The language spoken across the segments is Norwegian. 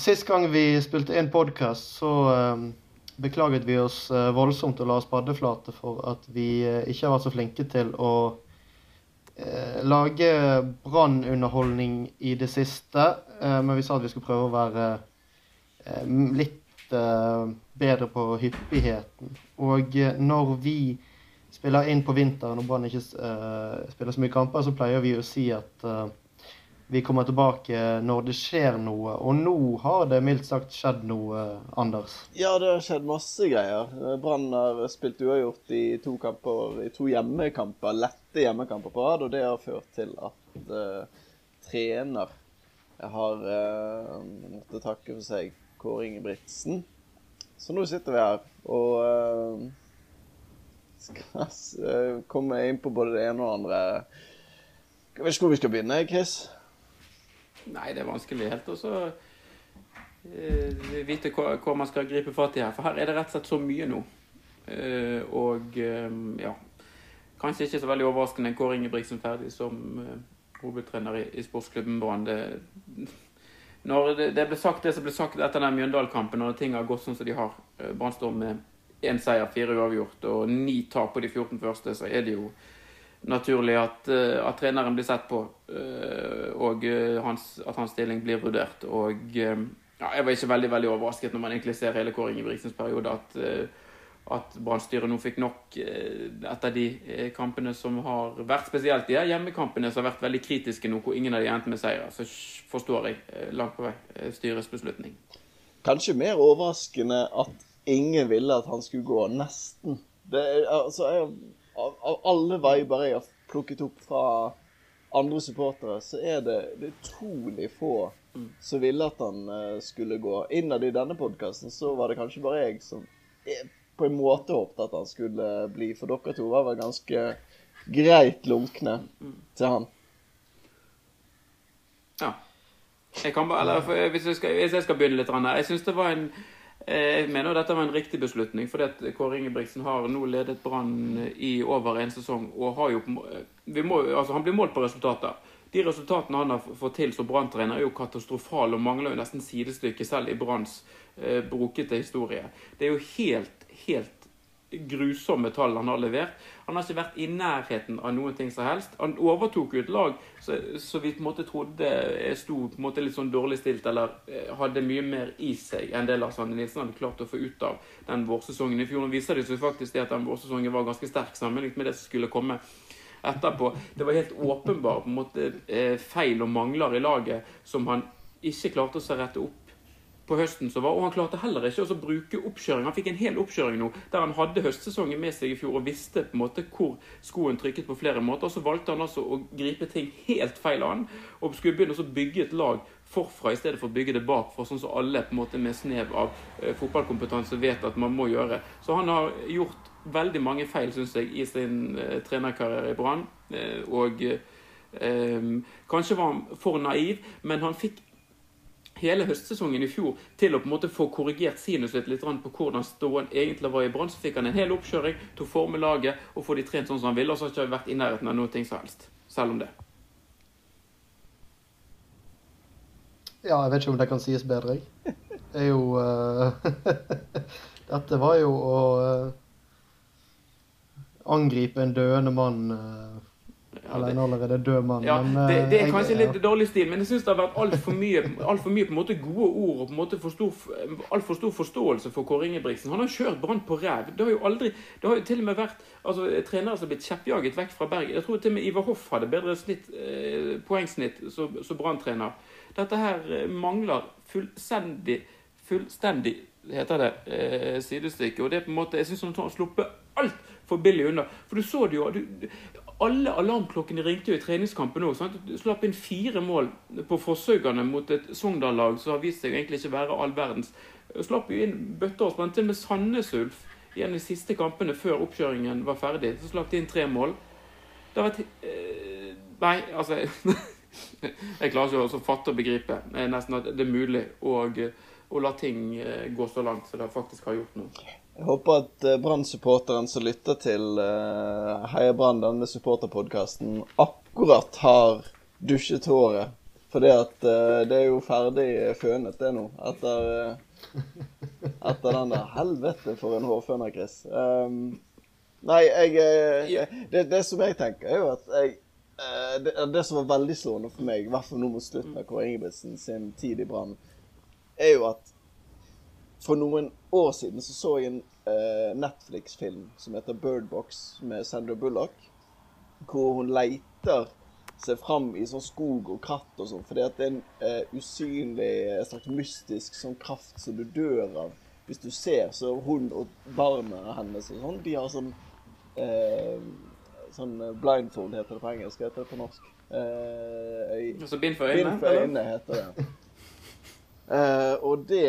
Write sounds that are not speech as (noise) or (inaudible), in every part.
Sist gang vi spilte inn podkast, så eh, beklaget vi oss eh, voldsomt og la oss paddeflate for at vi eh, ikke har vært så flinke til å eh, lage brannunderholdning i det siste. Men vi sa at vi skulle prøve å være litt bedre på hyppigheten. Og når vi spiller inn på vinteren og Brann ikke spiller så mye kamper, så pleier vi å si at vi kommer tilbake når det skjer noe. Og nå har det mildt sagt skjedd noe, Anders. Ja, det har skjedd masse greier. Brann har spilt uavgjort i to kamper, i to hjemmekamper, lette hjemmekamper på rad, og det har ført til at uh, trener har uh, måttet takke for seg Kåre Ingebrigtsen. Så nå sitter vi her og uh, (laughs) skal komme inn på både det ene og det andre. Jeg vet ikke hvor vi skal begynne, Chris? Nei, det er vanskelig helt å uh, vite hva, hva, man skal gripe fatt i her. For her er det rett og slett så mye nå. Uh, og um, ja Kanskje ikke så veldig overraskende Kåre Ingebrigtsen ferdig som uh, hovedtrener i, i sportsklubben Brann. Når det, det, ble sagt det som ble sagt etter den Mjøndalen-kampen, når ting har gått sånn som de har Brann står med én seier, fire uavgjort og ni tap på de 14 første, så er det jo naturlig at, at, treneren blir sett på, og hans, at hans stilling blir vurdert. Og ja, jeg var ikke veldig veldig overrasket når man egentlig ser hele Kåre Ingebrigtsens periode, at, at Brann-styret nå fikk nok etter de kampene som har vært spesielt de hjemmekampene som har vært veldig kritiske nå, hvor ingen av de endte med seier. Så forstår jeg langt på vei styrets beslutning. Kanskje mer overraskende at ingen ville at han skulle gå, nesten. Det, altså, jeg av, av, alle viber jeg har plukket opp fra andre supportere, så er det, det er utrolig få mm. som ville at han uh, skulle gå. Innad i denne podkasten så var det kanskje bare jeg som på en måte håpet at han skulle bli, for dere to var vel ganske greit lunkne mm. til han. Ja. Jeg kan bare, eller, hvis, jeg skal, hvis jeg skal begynne litt Jeg syns det var en jeg mener dette var en riktig beslutning, fordi at Kåre Ingebrigtsen har nå ledet Brann i over en sesong. og har jo, må, altså Han blir målt på resultater. De resultatene han har fått til som Brann-trener, er jo katastrofale og mangler jo nesten sidestykke selv i Branns eh, brokete historie. Det er jo helt, helt grusomme tall han har levert. Han har ikke vært i nærheten av noen ting som helst. Han overtok jo et lag så, vi på en måte trodde sto på en måte litt sånn dårlig stilt, eller hadde mye mer i seg enn det Lars Arne Nilsen hadde klart å få ut av den vårsesongen i fjor. Nå viser det seg faktisk det at den vårsesongen var ganske sterk sammenlignet med det som skulle komme etterpå. Det var helt åpenbart på en måte feil og mangler i laget som han ikke klarte å rette opp på høsten som var, og han klarte heller ikke å bruke oppkjøring. Han fikk en hel oppkjøring nå der han hadde høstsesongen med seg i fjor og visste på en måte hvor skoen trykket på flere måter. og Så valgte han altså å gripe ting helt feil an og skulle begynne å bygge et lag forfra i stedet for å bygge det bakfra, sånn som alle på en måte med snev av uh, fotballkompetanse vet at man må gjøre. Så han har gjort veldig mange feil, syns jeg, i sin uh, trenerkarriere i Brann. Uh, og kanskje var han for naiv, men han fikk hele høstsesongen i fjor til å på en måte få korrigert sinuset litt på hvordan ståen egentlig var i Brann. Så fikk han en hel oppkjøring til å forme laget og få de trent sånn som han ville. Og så har ikke vært i nærheten av noe som helst. Selv om det. Ja, jeg vet ikke om det kan sies bedre, jeg. Det er jo uh, (laughs) Dette var jo å uh, angripe en døende mann uh, eller en allerede død mann. Ja, men, det, det, er kanskje litt dårlig stil, men jeg syns det har vært altfor mye, alt for mye på en måte gode ord og på en måte for stor, altfor stor forståelse for Kåre Ingebrigtsen. Han har kjørt Brann på ræv. Det har jo aldri, det har jo til og med vært altså, trenere som har blitt kjeppjaget vekk fra Bergen. Jeg tror til og med Ivar Hoff hadde bedre snitt, eh, poengsnitt som Brann-trener. Dette her eh, mangler fullstendig, fullstendig heter det, eh, sidestykke. Og det er på en måte, jeg syns han har sluppet altfor billig unna. For du så det jo du, alle alarmklokkene ringte jo i treningskampen òg. Du slapp inn fire mål på forsøkene mot et Sogndal-lag som har vist seg egentlig ikke være all verdens. Slapp jo inn bøtter og spann. Med Sandnes Ulf i en av de siste kampene før oppkjøringen var ferdig, så slapp de inn tre mål. Det har vært øh, Nei, altså (laughs) Jeg klarer ikke å fatte og begripe nesten at det er mulig å, å la ting eh, gå så langt som det faktisk har gjort nå. Jeg håper at uh, Brann-supporteren som lytter til uh, Heia Brann, denne supporterpodkasten, akkurat har dusjet håret Fordi at eh, det er jo ferdig fønet, det nå. Etter, uh, etter den der Helvete, for en hårføner, Chris. Um, nei, jeg jeg det, det som jeg tenker, er jo at jeg uh, det, det som var veldig slående for meg, i hvert fall nå mot slutten av Kåre Ingebrigtsen sin tid i Brann, er jo at for noen år siden så så jeg en uh, Netflix-film som heter Bird Box med Sandra Bullock, hvor hun leiter seg fram i sånn skog og kratt og sånn, fordi at det er en uh, usynlig, en slags mystisk sånn kraft som du dør av. Hvis du ser, så hun og barna hennes og sånn, de har sånn uh, Sånn blindfold heter det på engelsk, heter det på norsk? Uh, Altså bind for øynene? Bind for øynene heter det. Uh, og det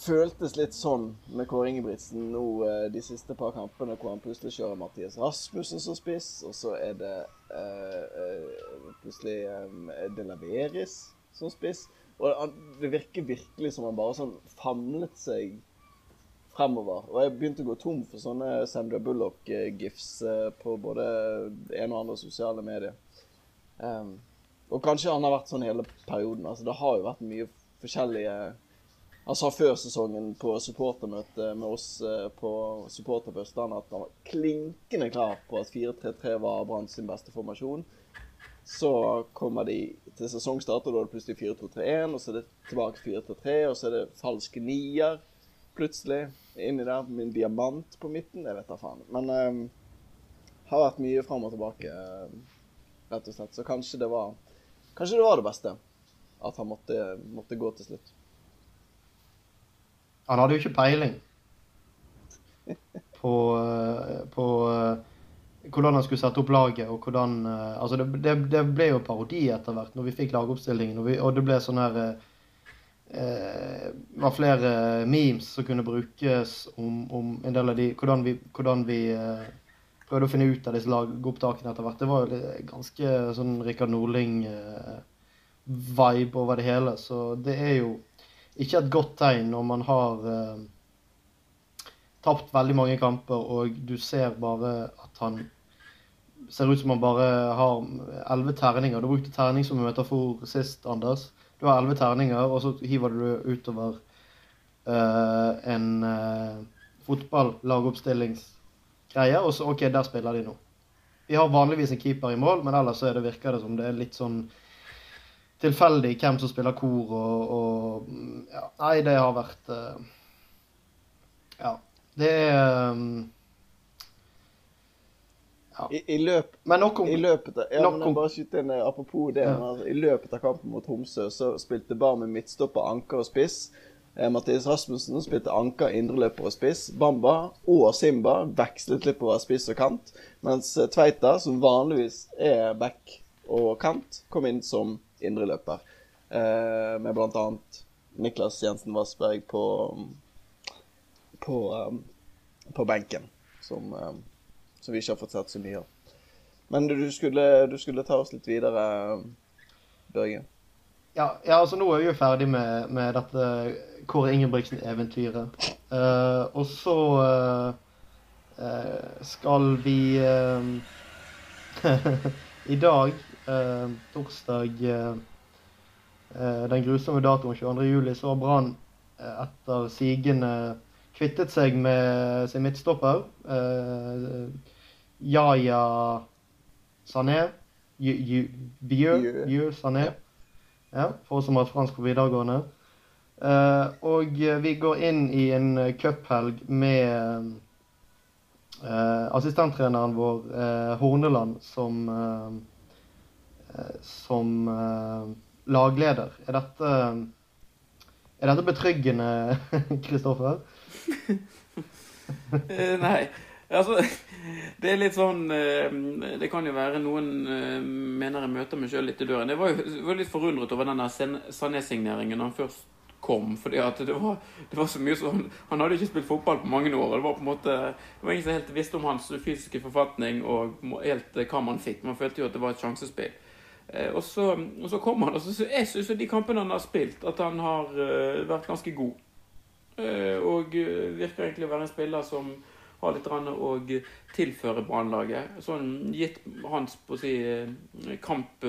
føltes litt sånn med Kåre Ingebrigtsen nå eh, de siste par kampene, hvor han plutselig kjører Mathias Rasmussen som spiss, og så er det uh, uh, plutselig eh, De Laveris som spiss. Og det virker virkelig som han bare sånn famlet seg fremover. Og jeg begynte å gå tom for sånne Sandra Bullock-gifs på både ene og andre sosiale medier. Um, og kanskje han har vært sånn hele perioden. altså Det har jo vært mye forskjellige Han sa før sesongen på supportermøte med oss eh, på supporter på Østlandet at han var klinkende klar på at 4-3-3 var Brann sin beste formasjon. Så kommer de til sesongstart, og da er det plutselig 4-2-3-1, og så er det tilbake 4-3-3, og så er det falske nier plutselig inni der med en diamant på midten. Jeg vet da faen. Men um, har vært mye fram og tilbake, eh, rett og slett. Så kanskje det var Kanskje det var det beste. At han måtte, måtte gå til slutt. Han hadde jo ikke peiling på, eh, på eh, hvordan han skulle sette opp laget. og hvordan, eh, altså det, det, det ble jo parodi etter hvert når vi fikk lagoppstillingen. Og, vi, og det ble sånn her eh, eh, var flere memes som kunne brukes om, om en del av de Hvordan vi, hvordan vi eh, prøvde å finne ut av disse lagopptakene etter hvert. Det var jo ganske sånn Rikard Norling-vibe over det hele. Så det er jo ikke et godt tegn når man har eh, tapt veldig mange kamper, og du ser bare at han ser ut som han bare har elleve terninger. Du brukte terning som en metafor sist, Anders. Du har elleve terninger, og så hiver du utover eh, en uh, fotballagoppstillingsgreie, og så OK, der spiller de nå. Vi har vanligvis en keeper i mål, men ellers så det, virker det som det er litt sånn tilfeldig hvem som spiller kor og, og ja, Nei, det har vært eh, Ja. Det er um, I, i, løp, Men nok om i løpet av ja, men jeg bare skyter inn eh, Apropos det. Ja. I løpet av kampen mot Homsø så spilte Barm med midtstopper, anker og spiss. Eh, Mathias Rasmussen spilte anker, indreløper og spiss. Bamba og Simba vekslet litt på å være spiss og kant. Mens eh, Tveita, som vanligvis er back og kant, kom inn som indreløper. Eh, med annet Niklas Jensen Vassberg på på, um, på benken, som, um, som vi ikke har fått sett så mye av. Men du, skulle, du skulle ta oss litt videre, Børge. Ja, ja, altså nå er vi jo ferdig med, med dette Kåre Ingebrigtsen-eventyret. Uh, og så uh, uh, skal vi eh, (laughs) I dag, eh, torsdag eh, eh, den grusomme datoen 22. juli, så har Brann eh, etter sigende kvittet seg med sin midtstopper. Eh, Yaya Sané. Vieux Sané. Ja. For oss som har fransk på videregående. Eh, og vi går inn i en cuphelg med eh, assistenttreneren vår, eh, Horneland, som, som eh, lagleder. Er dette, er dette betryggende, (laughs) Kristoffer? (laughs) Eh, nei. Altså, det er litt sånn eh, Det kan jo være noen eh, mener jeg møter meg sjøl litt i døren. Jeg var jo litt forundret over den der Sen- Sané-signeringen han først kom. fordi at det var, det var så mye sånn Han hadde jo ikke spilt fotball på mange år. og Det var på en måte Det var ingen som helt visste om hans fysiske forfatning og helt eh, hva man fikk. Man følte jo at det var et sjansespill. Eh, og, så, og så kom han, og så, jeg syns de kampene han har spilt, at han har eh, vært ganske god. Eh, og virker egentlig å være en spiller som har litt å tilføre Brannlaget. Sånn gitt hans på å si kamp...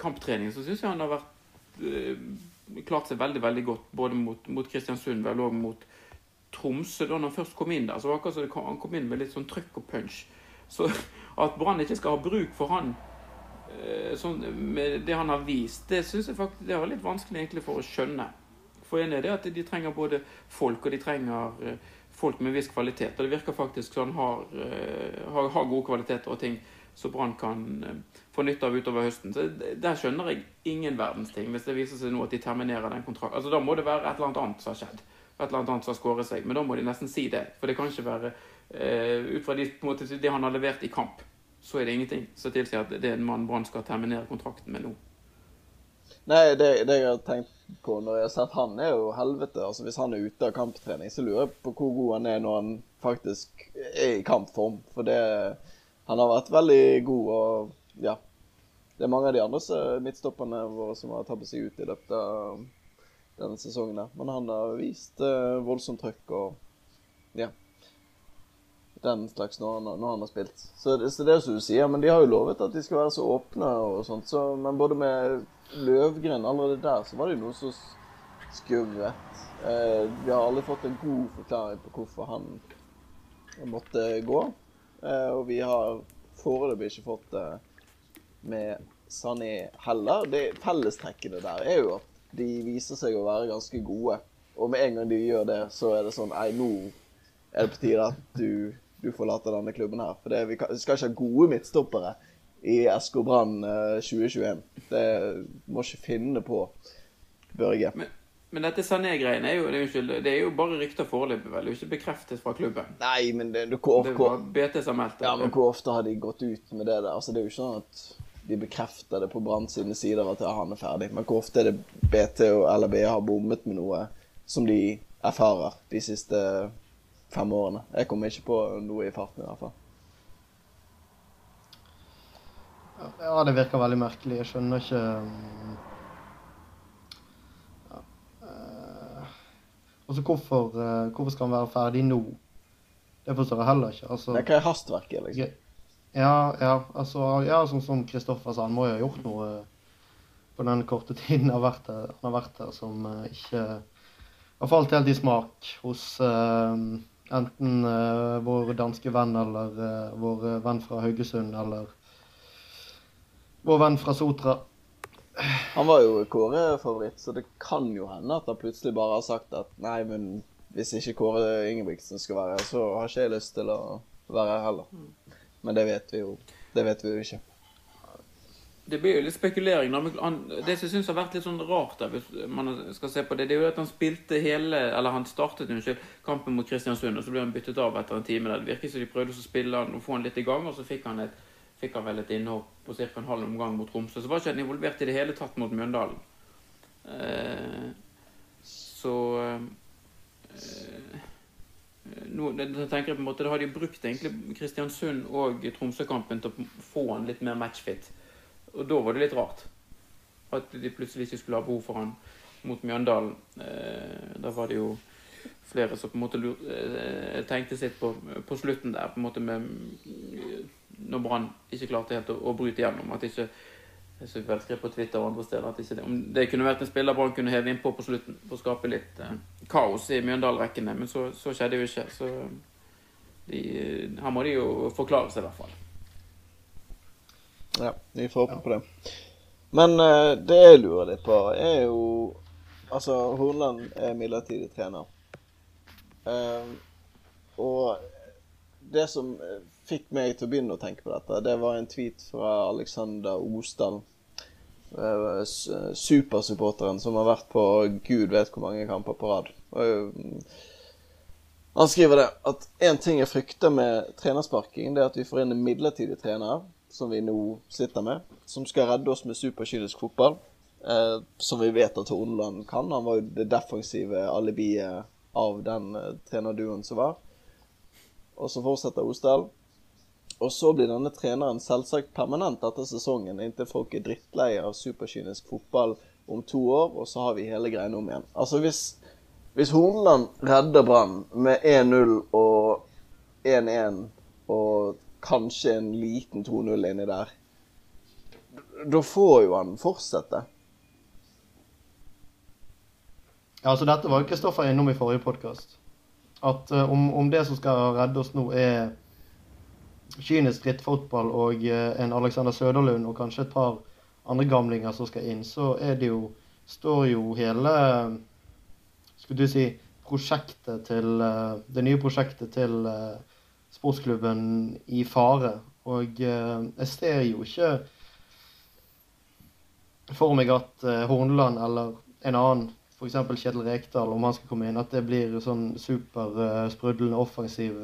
kamptrening, så syns jeg han har vært klart seg veldig veldig godt. Både mot, mot Kristiansund, vel og mot Tromsø. Da han først kom inn der, så var det akkurat som han kom inn med litt sånn trøkk og punch. Så at Brann ikke skal ha bruk for han sånn, med det han har vist, det synes jeg faktisk det er litt vanskelig egentlig for å skjønne. For en er det at de trenger både folk, og de trenger eh, folk med viss kvalitet. Og det virker faktisk han har, eh, har, har gode kvaliteter og ting som Brann kan få nytte av utover høsten. Så Der skjønner jeg ingen verdens ting, hvis det viser seg nå at de terminerer den kontrakten. Altså, da må det være et eller annet annet som har skjedd. Et eller annet annet som har skåret seg. Men da må de nesten si det. For det kan ikke være eh, Ut fra de, måte, det han har levert i kamp, så er det ingenting som tilsier at det er en mann Brann skal terminere kontrakten med nå. Nei, det, det jeg har tenkt på når jeg har sett han, er jo helvete. Altså Hvis han er ute av kamptrening, så lurer jeg på hvor god han er når han faktisk er i kampform. For det Han har vært veldig god, og ja. Det er mange av de andre midtstopperne våre som har tabbet seg ut i løpet av denne sesongen. Men han har vist eh, voldsomt trøkk og ja. Den slags når han, når han har spilt. Så det, så det er som du sier, men de har jo lovet at de skal være så åpne og sånt. Så, men både med Løvgren allerede der, så var det jo noe som skurret. Eh, vi har aldri fått en god forklaring på hvorfor han måtte gå. Eh, og vi har foreløpig ikke fått det med Sané heller. Det Fellestrekkene der er jo at de viser seg å være ganske gode. Og med en gang de gjør det, så er det sånn Nei, nå er det på tide at du, du forlater denne klubben her. For det, vi kan, vi skal ikke ha gode midtstoppere i SK Brann eh, 2021. Det må ikke finne på, Børge. Men, men dette Sané-greiene er, jo- det er, jo bare rykter foreløpig, vel? Det er jo ikke bekreftet fra klubben. Nei, men det, det, hvor, Det var BT som meldte ja, men hvor ofte har de gått ut med det der? Altså, det er jo ikke sånn at de bekrefter det på Brann sine sider at ja, han er ferdig. Men hvor ofte er det BT og LAB har bommet med noe som de erfarer de siste fem årene? Jeg kommer ikke på noe i farten i hvert fall. Ja, det virker veldig merkelig. Jeg skjønner ikke um, ja. eh, Altså, hvorfor, eh, hvorfor skal han være ferdig nå? Det forstår jeg heller ikke. Altså, Det er er hastverket, liksom? ja, ja, altså, ja, sånn som Kristoffer sa, han må jo ha gjort noe på den korte (laughs) tiden han har vært der, har vært der som eh, ikke har falt helt i smak hos eh, enten uh, vår danske venn eller uh, vår eh, venn fra Haugesund eller vår venn fra Sotra. Han var jo Kåre-favoritt, så det kan jo hende at han plutselig bare har sagt at nei, men hvis ikke Kåre Ingebrigtsen skal være her, så har ikke jeg lyst til å være her heller. Men det vet vi jo Det vet vi jo ikke. Det blir jo litt spekulering. Det som jeg syns har vært litt sånn rart, der, hvis man skal se på det, det er jo at han spilte hele Eller han startet unnskyld, kampen mot Kristiansund, og så ble han byttet av etter en time. der. Det virker som de prøvde å spille han og få han litt i gang, og så fikk han, et, fikk han vel et innhopp på ca. en halv omgang mot Tromsø. Så var ikke han involvert i det hele tatt mot Mjøndalen. Eh, så eh, nå, det, det tenker jeg på en måte, Da har de brukt egentlig Kristiansund og Tromsø-kampen til å få han litt mer matchfit. Og da var det litt rart. At de plutselig ikke skulle ha behov for han mot Mjøndalen. Eh, da var det jo flere som på en måte eh, tenkte sitt på, på slutten der, på en måte med Når Brann ikke klarte helt å, å bryte igjennom. At ikke jeg så vel skrev på Twitter og andre steder at ikke det, om det kunne vært en spiller Brann kunne heve innpå på slutten for å skape litt eh, kaos i Mjøndalen-rekkene, men så, så skjedde jo ikke. Så de, her må de jo forklare seg, i hvert fall. Ja, vi får håpe på det. Men uh, det jeg lurer litt på, er jo Altså, Hornland er midlertidig trener. Uh, og det som fikk meg til å begynne å tenke på dette, det var en tweet fra Alexander Osdal. eh, Supersupporteren som har vært på gud vet hvor mange kamper på rad. Han skriver det at én ting jeg frykter med trenersparking, det er at vi får inn en midlertidig trener, som vi nå sitter med, som skal redde oss med superkynisk fotball. Eh, som vi vet at Horneland kan. Han var jo det defensive alibiet av den eh, trenerduoen som var. Og så fortsetter Osdal. Og så blir denne treneren selvsagt permanent etter sesongen, inntil folk er drittleie av superkynisk fotball om to år, og så har vi hele greiene om igjen. Altså hvis, hvis Horneland redder Brann med 1-0 og 1-1 og kanskje en liten 2-0 inni der, da får jo han fortsette. Ja, altså Dette var jo Kristoffer innom i forrige podkast. At uh, om, om, det som skal redde oss nå, er kynisk drittfotball og uh, en Alexander Søderlund og kanskje et par andre gamlinger som skal inn, så er det jo står jo hele Skulle du si prosjektet til uh, Det nye prosjektet til sportsklubben i fare. Og jeg ser jo ikke for meg at Horneland eller en annen f.eks. Kjetil Rekdal, om han skal komme inn, at det blir sånn supersprudlende uh, offensiv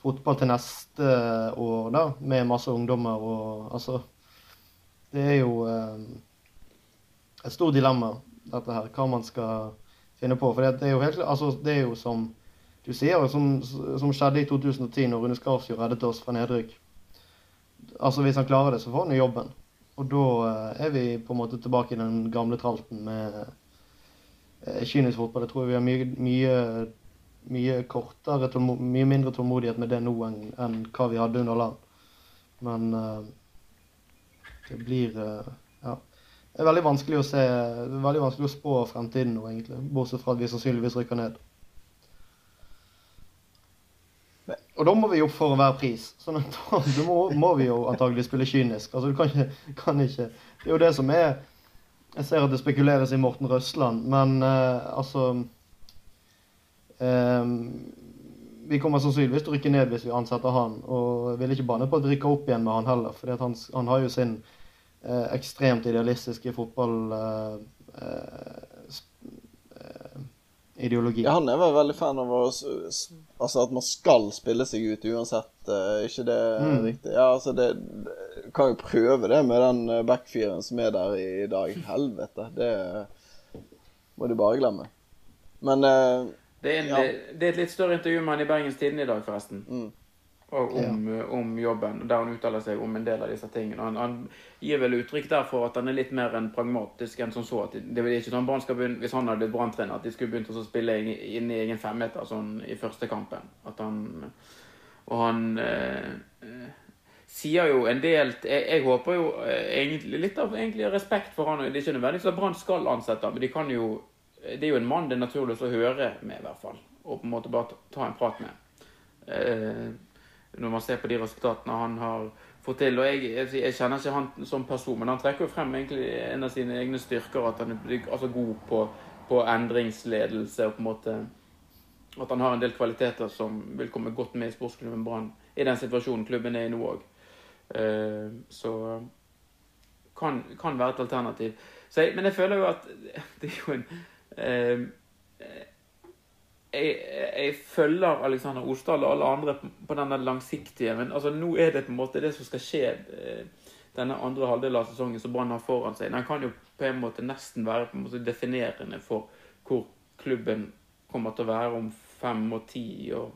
fotball til neste år, da, med masse ungdommer og altså Det er jo et stort dilemma, dette her, hva man skal finne på. For det er jo helt altså, det er jo som du sier, som, som skjedde i 2010, når Rune Skarsfjord reddet oss fra nedrykk. Altså, Hvis han klarer det, så får han jo jobben. Og da eh, er vi på en måte tilbake i den gamle tralten med eh, kynisk fotball. Jeg tror vi har mye, mye, mye kortere, mye mindre tålmodighet med det nå enn, enn hva vi hadde under land. Men uh, det blir Ja. Det er veldig vanskelig å se, veldig vanskelig å spå fremtiden nå, egentlig. Bortsett fra at vi sannsynligvis rykker ned. Og da må vi opp for hver pris. Så (laughs) da må, må, vi jo antagelig spille kynisk. Altså, du kan ikke, kan ikke, Det er jo det som er Jeg ser at det spekuleres i Morten Røsland, men uh, altså um, Vi kommer sannsynligvis til å rykke ned hvis vi ansetter han. Og jeg vil ikke banne på at vi opp igjen med han heller, for han, han, har jo sin uh, ekstremt idealistiske fotball... Uh, ideologi. Ja, han er vel veldig fan av å, altså at man skal spille seg ut uansett. Uh, ikke det mm. riktig? Ja, altså det, det, Kan jo prøve det med den eh, backfiren som er der i, i dag. Helvete. Det må du bare glemme. Men uh, det, er en, ja. det, er et litt større intervju med han i Bergens Tidende i dag, forresten. Mm om, ja. om, jobben, der han uttaler seg om en del av disse tingene. Han, han gir vel uttrykk der for at han er litt mer enn pragmatisk enn som så. at det, er ikke sånn skal begynne, Hvis han hadde blitt branntrener, at de skulle begynt å spille inn i egen femmeter sånn i første kampen. At han, og han eh, eh, sier jo en del jeg, jeg, håper jo eh, egentlig litt av egentlig respekt for han. Det er ikke nødvendigvis at Brann skal ansette men de kan jo det er jo en mann det er naturlig å høre med, i hvert fall. Og på en måte bare ta en prat med. Eh, når man ser på de resultatene han har fått til. og Jeg, jeg kjenner ikke han som person, men han trekker jo frem egentlig en av sine egne styrker. At han er altså god på, på, endringsledelse og på en måte at han har en del kvaliteter som vil komme godt med i sportsklubben Brann i den situasjonen klubben er i nå òg. Eh, så kan, kan være et alternativ. Jeg, men jeg føler jo at (laughs) det er jo en eh, jeg, jeg, følger Alexander Osdal og alle andre på denne langsiktige, men altså, nå er det på en måte det som skal skje eh, denne andre halvdelen av sesongen som Brann har foran seg. Den kan jo på en måte nesten være måte definerende for hvor klubben kommer til å være om fem og ti og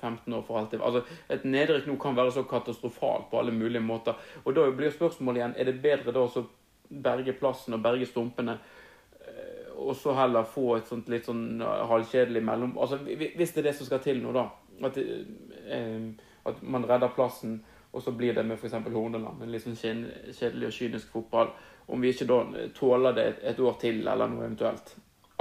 15 år for alltid. Altså, et nedrykk nå kan være så katastrofalt på alle mulige måter. Og da blir spørsmålet igjen er det bedre da å berge plassen og berge stumpene og så heller få et sånt litt sånn uh, halvkjedelig mellom... Altså, Hvis det er det som skal til nå, da. At, eh, at man redder plassen, og så blir det med f.eks. Horneland. En litt sånn kjedelig og kynisk fotball. Om vi ikke da tåler det et, år til, eller noe eventuelt.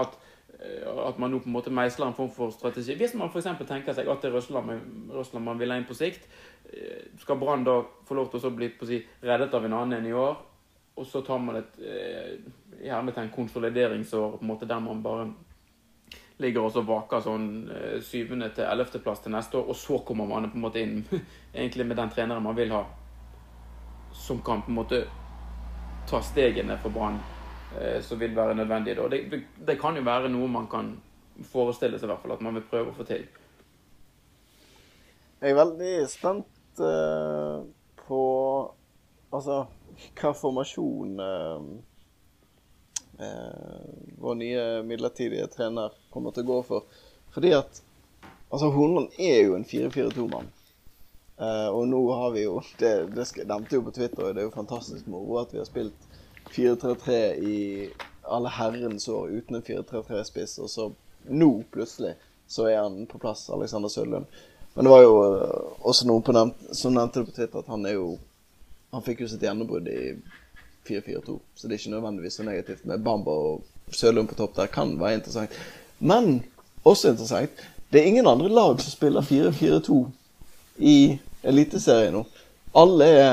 At, eh, at man nå på en måte meisler en form for strategi. Hvis man f.eks. tenker seg at det er Russland man vil ha inn på sikt, eh, skal Brann da få lov til å bli si, reddet av en annen enn i år? Og så tar man et eh, en konsolideringsår på en måte der man bare ligger og så vaker sånn eh, syvende til ellevteplass til neste år, og så kommer man på en måte inn (laughs) egentlig med den treneren man vil ha, som kan på en måte ta stegene for Brann eh, som vil være nødvendige da. Det, det, kan jo være noe man kan forestille seg i hvert fall at man vil prøve å få til. Jeg er veldig spent uh, på Altså hva formasjon eh, eh, vår nye midlertidige trener kommer til å gå for. Fordi at altså Hornland er jo en 4-4-2-mann. Eh, og nå har vi jo (laughs) Det, det nevnte jo på Twitter, og det er jo fantastisk moro at vi har spilt 4-3-3 i alle herrens år uten en 4-3-3-spiss, og så nå plutselig så er han på plass, Alexander Sølund. Men det var jo uh, også noen nevnt, som nevnte det på Twitter, at han er jo han fikk jo sitt gjennombrudd i 4-4-2, så det er ikke nødvendigvis så negativt med Bamba og Sølund på topp der. Kan være interessant. Men også interessant det er ingen andre lag som spiller 4-4-2 i Eliteserien nå. Alle er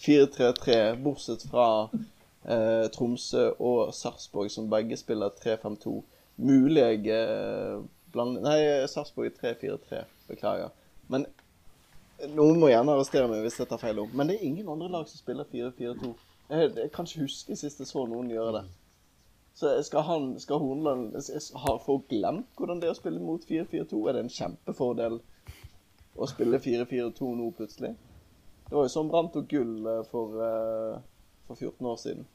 4-3-3, bortsett fra eh, Tromsø og Sarpsborg, som begge spiller 3-5-2. Mulige eh, blander Nei, Sarpsborg er 3-4-3. Beklager. Men noen må gjerne arrestere meg hvis jeg tar feil. om. Men det er ingen andre lag som spiller 4-4-2. Jeg, jeg kan ikke huske sist jeg så noen gjøre det. Så skal han, skal Horneland folk glemt hvordan det er å spille mot 4-4-2? Er det en kjempefordel å spille 4-4-2 nå plutselig? Det var jo sånn Brann tok gull eh, for, eh, for 14 år siden.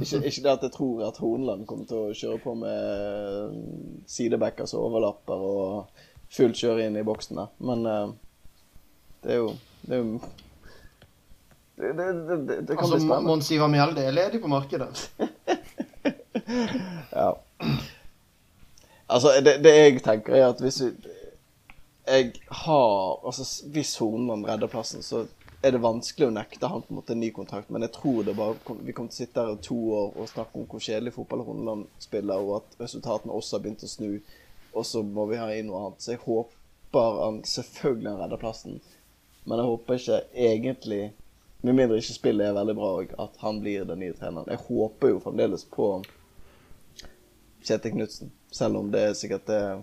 Ikke, ikke det at jeg tror at Horneland kommer til å kjøre på med sidebackers og overlapper og fullt kjøre inn i boksene, men det er jo Det, det, det, det, kan altså, bli spennende. Mons Ivar Mjelde er ledig på markedet. (laughs) ja. Altså, det, det jeg tenker, er at hvis vi jeg har Altså, hvis Hornland redder plassen, så er det vanskelig å nekte han på en måte en ny kontrakt, men jeg tror det bare vi kommer til å sitte her i to år og snakke om hvor kjedelig fotball Horneland spiller, og at resultatene også har begynt å snu, og så må vi ha inn noe annet. Så jeg håper han selvfølgelig han redder plassen, men jeg håper ikke egentlig Med mindre ikke spillet er veldig bra òg, at han blir den nye treneren. Jeg håper jo fremdeles på Kjetil Knutsen, selv om det er sikkert er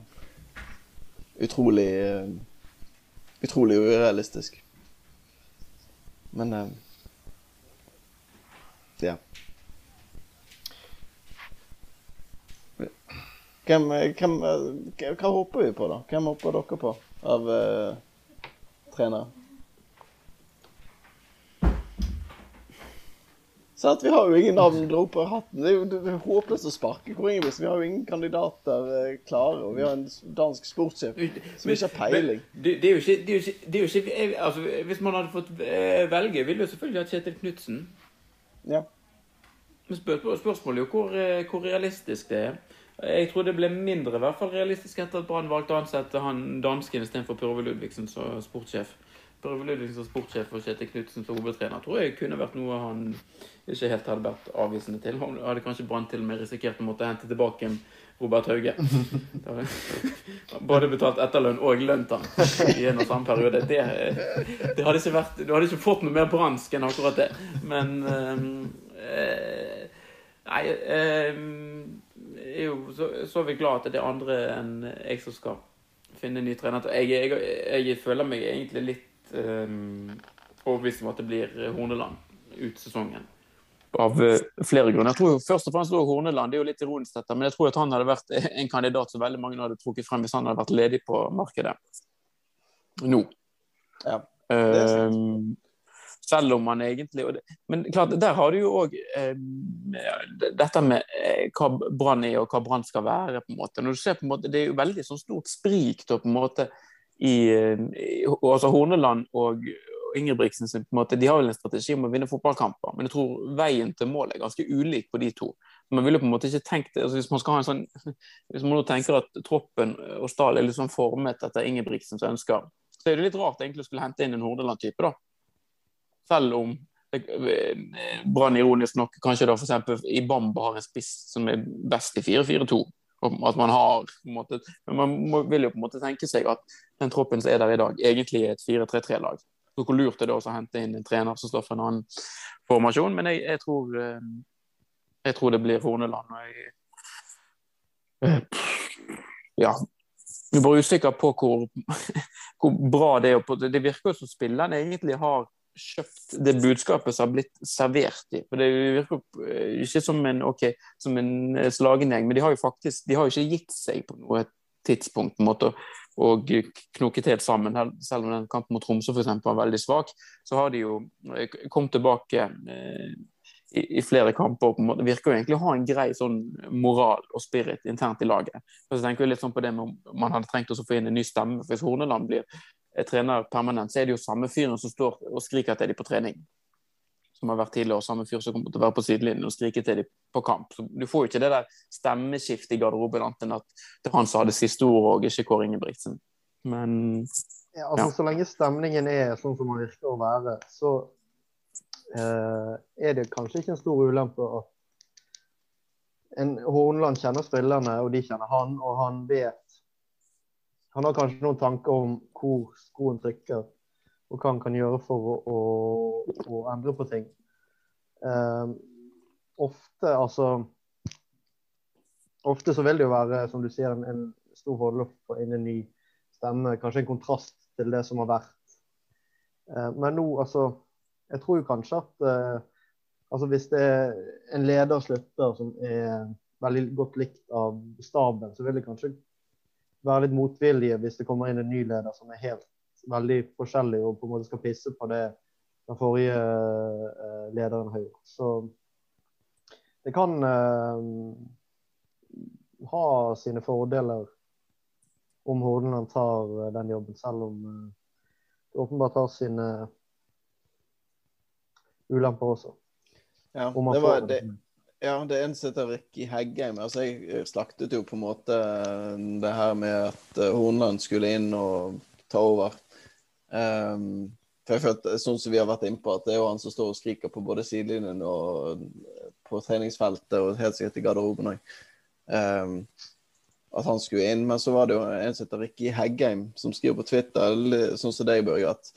utrolig utrolig urealistisk. Men uh, ja. Hvem, hvem, hva håper vi på, da? Hvem håper dere på av uh, trenere? Så at Vi har jo ingen navn dro på hatten. Det er jo det er håpløst å sparke Kåre Ingebrigtsen. Vi har jo ingen kandidater eh, klare. Og vi har en dansk sportssjef som ikke har peiling. Men, det, er jo ikke, det er jo ikke, er jo ikke altså, Hvis man hadde fått eh, velge, ville jo selvfølgelig hatt Kjetil Knutsen. Ja. Men spør, spørsmålet er jo hvor, eh, hvor, realistisk det er. Jeg tror det ble mindre i hvert fall realistisk etter at Brann valgte å ansette han dansken istedenfor Purve Ludvigsen som sportssjef. Ludvigsen som sportssjef og Kjetil Knutsen som hovedtrener tror jeg kunne vært noe han ikke helt hadde vært avvisende til. Han hadde kanskje Brann til og med risikert å måtte hente tilbake Robert Hauge. (laughs) Både betalt etterlønn og lønt han i en og samme periode. Det, det, hadde ikke vært Du hadde ikke fått noe mer bransk enn akkurat det. Men øh, Nei øh, er jo så, så er vi glad at det er andre enn jeg som skal finne en ny trener. Jeg, jeg, jeg føler meg egentlig litt overbevist om at det blir Horneland ut sesongen. Av uh, flere grunner. Jeg tror jo først og fremst også Horneland, det er jo litt ironisk dette, men jeg tror at han hadde vært en kandidat som veldig mange hadde trukket frem hvis han hadde vært ledig på markedet nå. Ja, det er sant. Um, selv om han egentlig det, Men klart, der har du jo òg eh, dette med eh, hva Brann er og hva Brann skal være. på en måte. Når du ser på en måte, Det er jo veldig sånn stort sprik da, på en måte i, i altså Horneland og Ingebrigtsen på en måte, de har vel en strategi om å vinne fotballkamper, men jeg tror veien til mål er ganske ulik på de to. Man ville på en måte ikke tenkt altså Hvis man skal ha en sånn, (laughs) hvis man nå tenker at troppen og Stahl er litt sånn formet etter Ingebrigtsens ønsker, så er det litt rart egentlig å skulle hente inn en Horneland-type, da. Selv om Brann ironisk nok kanskje da f.eks. i Bamba har en spiss som er best i 4-4-2. At man har på en måte, Men man må, vil jo på en måte tenke seg at den troppen som er der i dag, egentlig er et 4-3-3-lag. Så Hvor lurt er det også å hente inn en trener som står for en annen formasjon? Men jeg, jeg, tror, eh, jeg tror det blir Horneland. og jeg, eh, Ja. Jeg er bare usikker på hvor, hvor bra det er. Det virker jo som spillerne egentlig har kjøpt det budskapet som har blitt servert i. For Det virker eh, ikke som en, okay, som en eh, slagengjeng, men de har jo faktisk de har jo ikke gitt seg på noe tidspunkt på en måte og knoket helt sammen. Selv om den kampen mot Tromsø for eksempel, var veldig svak, så har de jo eh, kommet tilbake i, i, flere kamper. på en måte, virker jo egentlig å ha en grei sånn moral og spirit internt i laget. Og så tenker vi litt sånn på det med om Man hadde trengt å få inn en ny stemme. Hvis Horneland blir trener permanent, så er det jo samme fyren som står og skriker til dem på trening. Som har vært tidligere, og samme fyr som kommer til å være på sidelinjen og skrike til dem på kamp. Så Du får jo ikke det der stemmeskiftet i garderoben annet enn at det er han som hadde siste ord, og ikke Kåre Ingebrigtsen. Men Ja, altså, Ja. Så lenge stemningen er sånn som den virker å være, så eh, er det kanskje ikke en stor ulempe at en Hornland kjenner spillerne, og de kjenner han, og han vet Han har kanskje noen tanker om hvor skoen trykker, og hva han kan gjøre for å, å, å endre på ting. Eh, ofte, altså Ofte så vil det jo være, som du sier, en, en stor få inn en ny stemme. Kanskje en kontrast til det som har vært. Eh, men nå, altså Jeg tror jo kanskje at eh, altså hvis det er en leder slutter som er veldig godt likt av staben, så vil det kanskje være litt motvilje hvis det kommer inn en ny leder som er helt veldig forskjellig og på en måte skal pisse på det den forrige eh, lederen har gjort. Så det kan uh, ha sine fordeler om Hordaland tar eh, den jobben, selv om det åpenbart har sine ulemper også. Ja, det var det, ja, det eneste heter Ricky Heggheim. Altså, jeg slaktet jo på en måte det her med at eh, Hornland skulle inn og ta over. Um, for jeg følte, sånn som vi har vært inne på, at det er jo han som står og skriker på både sidelinjen og på treningsfeltet, og helt sikkert i garderoben òg. Um, at han skulle inn. Men så var det jo en som heter Ricky Heggheim, som skriver på Twitter, sånn som deg, Børge, at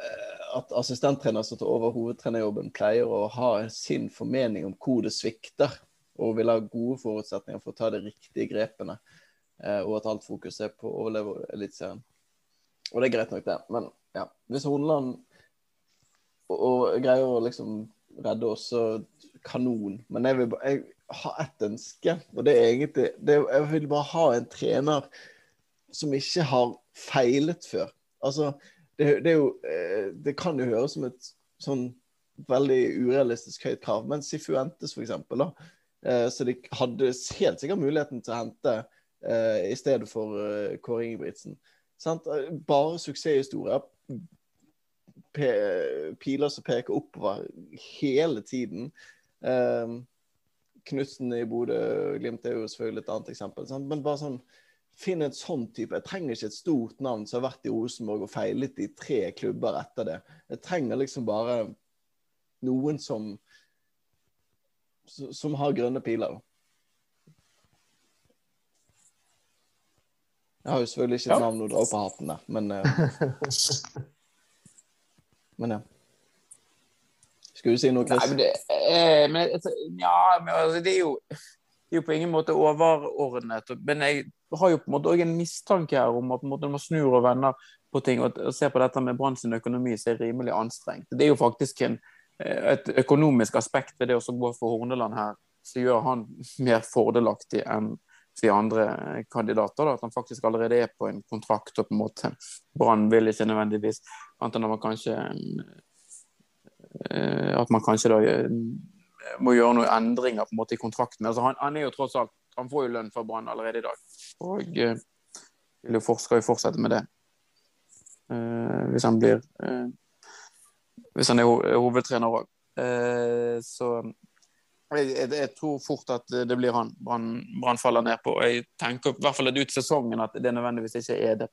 eh, at assistenttrener som tar over hovedtrenerjobben, pleier å ha sin formening om hvor det svikter, og vil ha gode forutsetninger for å ta de riktige grepene, eh, og at alt fokus er på å overleve Eliteserien. Og det er greit nok, det. Men ja, hvis Horneland greier å liksom redde oss, så kanon. Men jeg vil bare jeg har ett ønske, og det er egentlig det Jeg vil bare ha en trener som ikke har feilet før. Altså, det, det, jo, eh, det kan jo høres som et sånn veldig urealistisk høyt krav, men Sifuentes eksempel, da. Eh, så de hadde helt sikkert muligheten til å hente eh, i stedet for Kåre Ingebrigtsen. Bare suksesshistorier. Piler som peker oppover hele tiden. Knutsen i Bodø-Glimt er jo selvfølgelig et annet eksempel. Sant? Men bare sånn Finn en sånn type. Jeg trenger ikke et stort navn som har vært i Rosenborg og feilet i tre klubber etter det. Jeg trenger liksom bare noen som som har grønne piler. Jeg har jo selvfølgelig ikke et Ja. navn å dra opp av hatten der, men uh, Men ja. Skulle du si noe, Nei, Chris? men det, eh, men, altså, ja, men altså, det er jo det er jo på ingen måte overordnet. Men jeg har jo på en måte også en mistanke her om at når man snur og vender på ting og og ser på dette med Brann sin økonomi, så er det rimelig anstrengt. Det er jo faktisk en, eh, et økonomisk aspekt ved det å gå for Horneland her, som gjør han (laughs) mer fordelaktig enn de andre kandidater. Da, at han faktisk allerede er på en kontrakt, og på en måte Brann vil ikke nødvendigvis Annet enn at man kanskje eh, at man kanskje da eh, må gjøre noen endringer på en måte i kontrakten. Altså, han, han er jo tross alt han får jo lønn fra Brann allerede i dag. Og eh, vil jo skal jo fortsette med det. Eh, hvis han blir eh, Hvis han er hovedtrener òg. så jeg, jeg, tror fort at det blir han Brann faller ned på. Jeg tenker i hvert fall ut sesongen at det nødvendigvis ikke er det,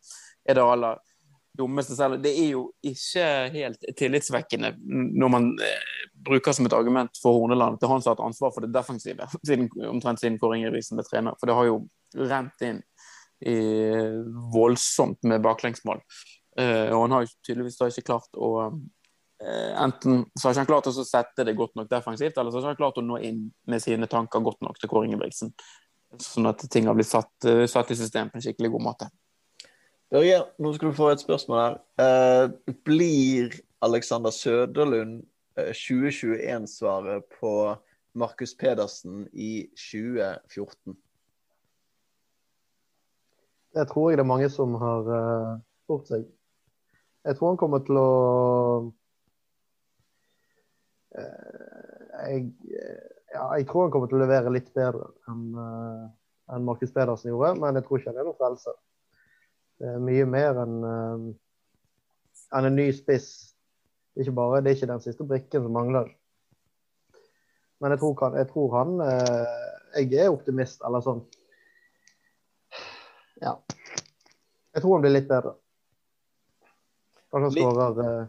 er det aller selv. Det er jo ikke helt tillitsvekkende når man eh, bruker som et argument for Horneland er han som har hatt ansvar for det defensive, siden, omtrent siden Kåre Ingebrigtsen ble trener. For det har jo rent inn i, voldsomt med baklengsmål. Eh, og han har jo tydeligvis da ikke klart å eh, Enten så har ikke han klart å sette det godt nok defensivt, eller så har ikke han klart å nå inn med sine tanker godt nok til Kåre Ingebrigtsen. Sånn at ting har blitt satt, satt i system på en skikkelig god måte. Børge, nå skal du få et spørsmål her. Eh, blir Alexander Søderlund eh, 2021-svaret på Markus Pedersen i 2014? Det tror jeg det er mange som har uh, spurt seg. Jeg tror han kommer til å uh, jeg, ja, jeg tror han kommer til å levere litt bedre enn uh, enn Markus Pedersen gjorde, men jeg tror ikke han er noen frelser. Det er mye mer enn uh, enn en ny spiss. Ikke bare, Det er ikke den siste brikken som mangler. Men jeg tror, han, jeg, tror han jeg er optimist, eller sånn. Ja. Jeg tror han blir litt bedre. Kanskje han skårer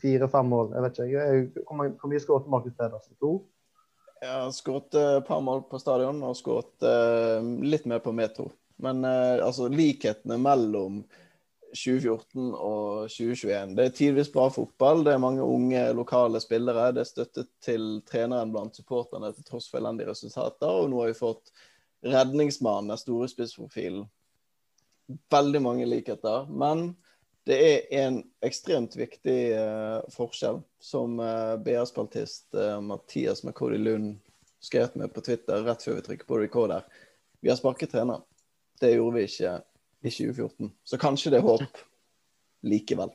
fire-fem mål. Jeg vet ikke. Hvor mye skåret Markus Pedersen? To? Har skåret eh, et par mål på stadion og skåret eh, litt mer på metro. Men eh, altså, likhetene mellom 2014 og 2021 Det er tidvis bra fotball. Det er mange unge lokale spillere. Det er støtte til treneren blant supporterne til tross for elendige resultater. Og nå har vi fått redningsmannen, den store spissprofilen. Veldig mange likheter. Men det er en ekstremt viktig eh, forskjell, som eh, BR-spaltist eh, Mathias McCody Lund skrev med på Twitter rett før vi trykker på record her. Vi har sparket trener. Det gjorde vi ikke i 2014. Så kanskje det er håp likevel.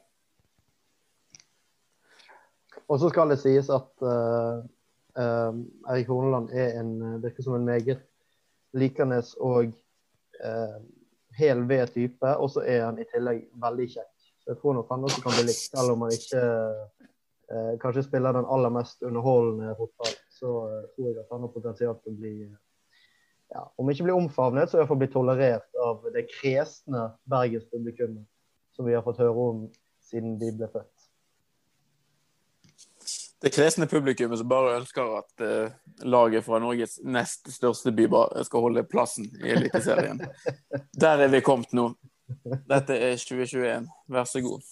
Og så skal det sies at uh, Erik Horneland er en, virker som en meget likende og uh, hel ved type. Og så er han i tillegg veldig kjekk. Så jeg tror nok han også kan bli likt, selv om han ikke uh, kanskje spiller den aller mest underholdende fotball. Så uh, tror jeg at han har potensial til å bli ja, Om ikke blir omfavnet, så iallfall blir tolerert av det kresne bergenspublikummet som vi har fått høre om siden de ble født. Det kresne publikummet som bare ønsker at uh, laget fra Norges nest største by skal holde plassen i Eliteserien. (laughs) Der er vi kommet nå. Dette er 2021. Vær så god.